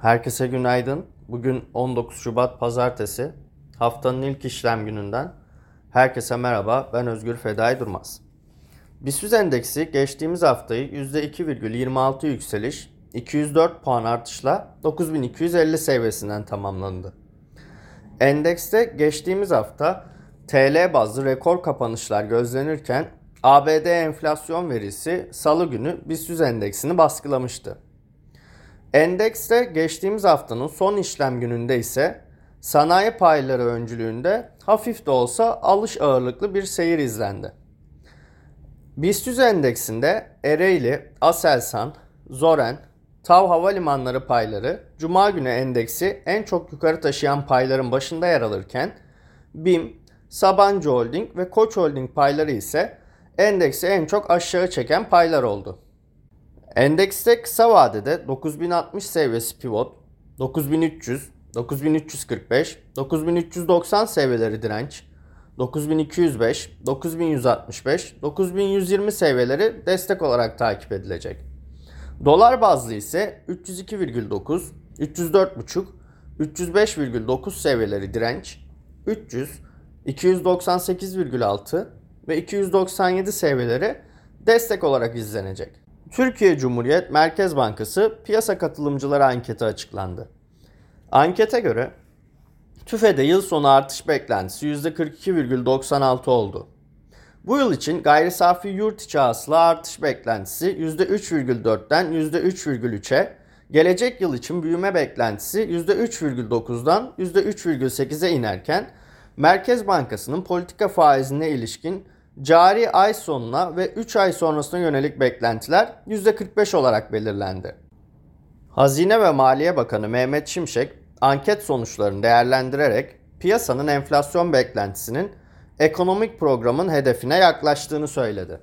Herkese günaydın. Bugün 19 Şubat Pazartesi. Haftanın ilk işlem gününden. Herkese merhaba. Ben Özgür Fedai Durmaz. BIST endeksi geçtiğimiz haftayı %2,26 yükseliş, 204 puan artışla 9250 seviyesinden tamamlandı. Endekste geçtiğimiz hafta TL bazlı rekor kapanışlar gözlenirken ABD enflasyon verisi salı günü BIST endeksini baskılamıştı. Endekste geçtiğimiz haftanın son işlem gününde ise sanayi payları öncülüğünde hafif de olsa alış ağırlıklı bir seyir izlendi. BIST endeksinde Ereğli, Aselsan, Zoren, Tav Havalimanları payları Cuma günü endeksi en çok yukarı taşıyan payların başında yer alırken BİM, Sabancı Holding ve Koç Holding payları ise endeksi en çok aşağı çeken paylar oldu. Endekste kısa vadede 9060 seviyesi pivot, 9300, 9345, 9390 seviyeleri direnç, 9205, 9165, 9120 seviyeleri destek olarak takip edilecek. Dolar bazlı ise 302,9, 304,5, 305,9 seviyeleri direnç, 300, 298,6 ve 297 seviyeleri destek olarak izlenecek. Türkiye Cumhuriyet Merkez Bankası piyasa katılımcıları anketi açıklandı. Ankete göre TÜFE'de yıl sonu artış beklentisi %42,96 oldu. Bu yıl için gayri safi yurt içi hasıla artış beklentisi %3,4'ten %3,3'e, gelecek yıl için büyüme beklentisi %3,9'dan %3,8'e inerken Merkez Bankası'nın politika faizine ilişkin cari ay sonuna ve 3 ay sonrasına yönelik beklentiler %45 olarak belirlendi. Hazine ve Maliye Bakanı Mehmet Şimşek anket sonuçlarını değerlendirerek piyasanın enflasyon beklentisinin ekonomik programın hedefine yaklaştığını söyledi.